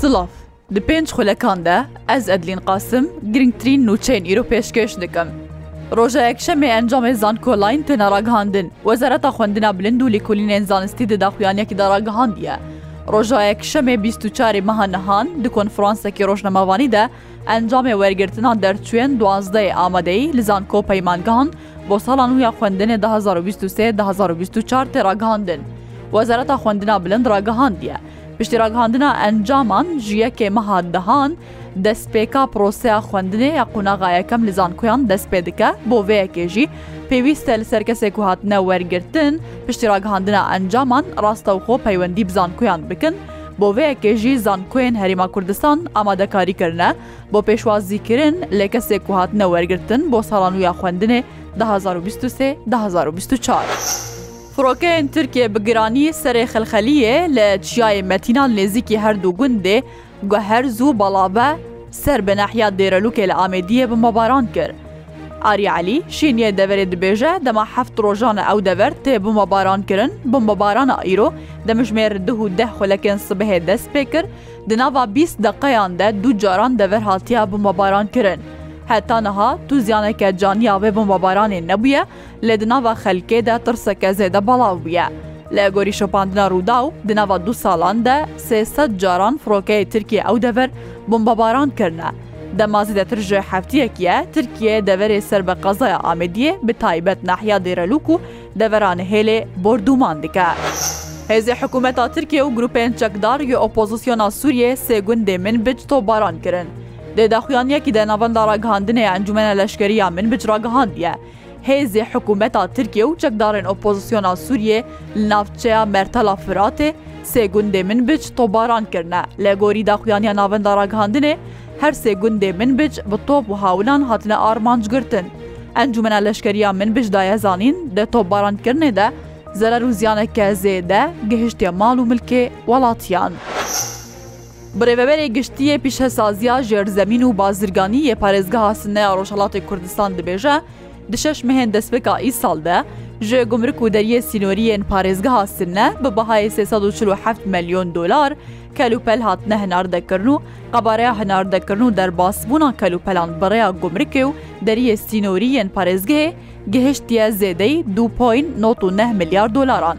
Silav. Di pênc xulekan de ez Edlîn Qasim girngtirîn nûçeyên îro pêşkêş dikim. Roja Yekşemê encamê Zankoline têne ragihandin. Wezareta Xwendina Bilind û Lêkolînên Zanistî di daxuyaniyekî de ragihandiye. Roja Yekşemê bîst û çarê meha nihan di konferansekî rojnamevanî de Encamê wergirtina derçûyên duwazdehê amadeyî li zanko peymangehan bo sala nû ya xwendinê du hezar û bîst û sê du hezar û bîst û çar tê ragihandin. Wezareta Xwendina Bilind ragihandiye, piştî ragihandina encaman ji yekê meha dehan destpêka proseya xwendinê ya qonaxa yekem li zankoyan dest pê dike, bo vê yekê jî pêwîst e li ser kesê ku hatine wergirtin piştî ragihandina encaman rastewxo peywendî bi zankoyan bikin. Bo vê yekê jî zankoyên Herêma Kurdistan amadekarî kirine bo pêşwazîkirin lê kesê ku hatine wergirtin bo sala nû ya xwendinê du hezar û bîst û sê du hezar û bîst û çar. Firokeyên Tirkiyê bi giranî serê Xilxeliyê li çiyayê Metînan nêzîkî her du gundê Guherzû Balabe ser bi nahya Dêrelûkê li Amêdiyê bombebaran kir. Arya Elî, şêniyê deverê dibêje dema heft rojan e ew dever tê bombebaran kirin, bombebarana îro demijmêr duh û deh xulekên sibehê dest pê kir, di nava bîst deqeyan de du caran dever hatiye bombebaran kirin. Heta niha tu ziyaneke caniya wê bombebaranê nebûye, lê di nava xelkê de tirseke zêde belav bûye. Li gorî şopandina Rûdaw, di nava du salan de sê sed caran firokeyê Tirkiyê ew dever bombebaran kirine. Dema zêdetir ji heftiyekî ye Tirkiye deverê ser bi qezaya Amêdiyê bi taybet nahiya Dêrelûk û devera Nihêlê bordûman dike. Hêzê hikûmeta Tirkiyê û grûpên çekdar yê opozisyona Sûriyê sê gundê Minbic topbaran kirin. Di daxuyaniyekî de navenda ragihandinê ya Encûmena Leşkerî ya Minbij ragihandiye, Hêzê hikûmeta Tirkiyê û çekdarên opozîsyona Sûriyê li navçeya Mertala Firatê sê gundê Minbij topbaran kirine. Li gorî daxuyaniya navenda ragihandinê, her sê gundê Minbij bi top û hawilan hatine armancgirtin. Encûmena Leşkerî ya Minbij daye zanîn, di topbarankirinê de zerer û ziyaneke zêde gihiştiye mal û milkê welatiyan. Bi Rêveberê Giştî yê Pîşesaziya Jêrzemîn û Bazirganî yê Parêzgeha Sineya Rojhilatê Kurdistan dibêje, di şeş mehên destpêka îsal de ji Gumruk û Deriyê Sînorî yên Parêzgeha Sine bi bahayê sê sed û çil û heft melyon dolar kelûpel hatine hinardekirin û qebareya hinardekirin û derbasbûna kelûpelan bi rêya Gumrukê û Deriyê Sînorî yên Parêzgehê gihiştiye zêdeyî du point not û neh milyar dolaran.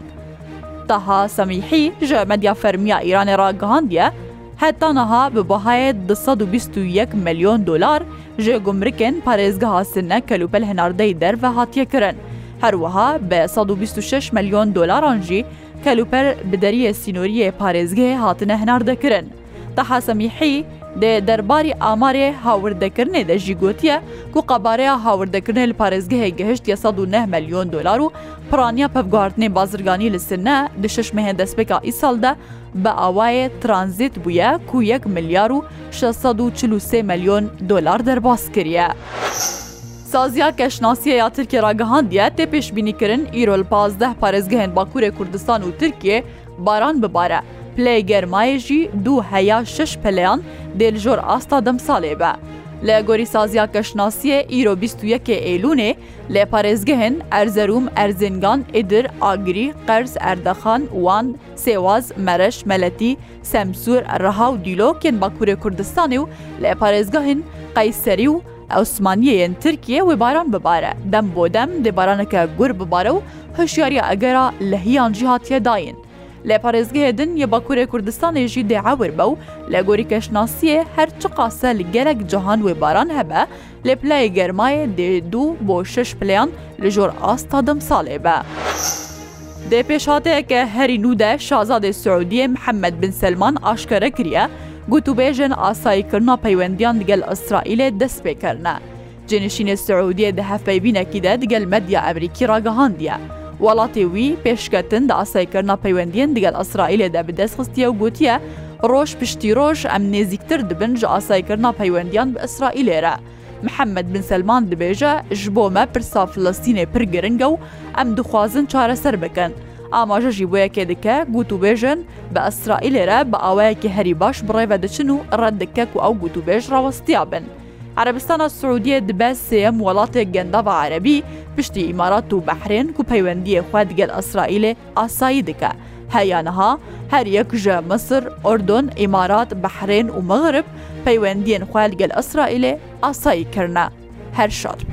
Taha Semîhî ji medya fermiya Îranê re gihandiye, heta niha bi bihayê du sed û bîst û yek milyon dolar ji gumrikên parêzgeha Sinne kelûpel hinardeyî derve hatiye kirin. Her wiha bi sed û bîst û şeş milyon dolaran jî kelûpel bi deriyê sînoriyê parêzgehê hatine hinardekirin. Taha Semîhî di derbarî amarê hawirdekirinê de jî gotiye ku qabareya hawirdekirinê li parêzgehê gihiştiye sed û neh melyon dolar û piraniya pevguhardinê bazirganî li Sine di şeş mehên destpêka îsal de bi awayê tranzît bûye ku yek milyar û şeş sed û çil û sê melyon dolar derbas kiriye. Saziya Keşnasiyê ya Tirkiyê ragihandiye, tê pêşbînîkirin îro li pazdeh parêzgehên Bakurê Kurdistan û Tirkiyê, Baran bibare, pileyê germayê jî du heya şeş peleyan dê li jor asta demsalê be. Li gorî saziya keşnasiyê îro bîst û yekê Eylûnê lê parêzgehên Erzerûm, Erzîngan, Îdir, Agirî, Qers, Erdexan, Wan, Sêwaz, Mereş, Meletî, Semsûr, Riha û Dîlok yên Bakurê Kurdistanê û lê parêzgehên Qeyserî û Osmaniyê yên Tirkiyê wê baran bibare. Dem bo dem dê baraneke gur bibare û hişyariya egera lehiyan jî hatiye dayîn. Lê parêzgehê din yê Bakurê Kurdistanê jî dê ewir be û li gorî keşnasiyê her çiqase li gelek cihan wê baran hebe lê pilayê germayê dê du bo şeş pileyan li jor asta dimsalê be. Di pêşhateyeke herî nû de Şazadê Siûdiyê Mihemed Bin Selman aşkere kiriye, gotûbêjên asayîkirina peywendiyan digel Îsraîlê dest pê kirine. Cênişînê Siûdiyê di hevpeyvînekî de digel medya Emrîkî re gihandiye, welatê wî pêşketin di asayîkirina peywendiyên digel Îsraîlê de bi dest xistiye û gotiye, Roj piştî roj em nêzîktir dibin ji asayîkirina peywendiyan bi Îsraîlê re. Mihemed Bin Selman dibêje, Ji bo me pirsa Filistînê pir giring e û em dixwazin çareser bikin. Amaje jî bo yekê dike gotûbêjin bi Îsraîlê re bi awayekî herî baş bi rê ve diçin û red dike ku ew gotûbêj rawestiya bin. Erebistana Siûdiyê dibe sêyem welatê Gendava Erebî piştî Îmarat û Behrên ku peywendiyê xwe digel Îsraîlê asayî dike. Heya niha her yek ji Misir, Urdun, Îmarat, Behrên û Mexrib peywendiyên xwe li gel Îsraîlê asayî kirine. Her şad be.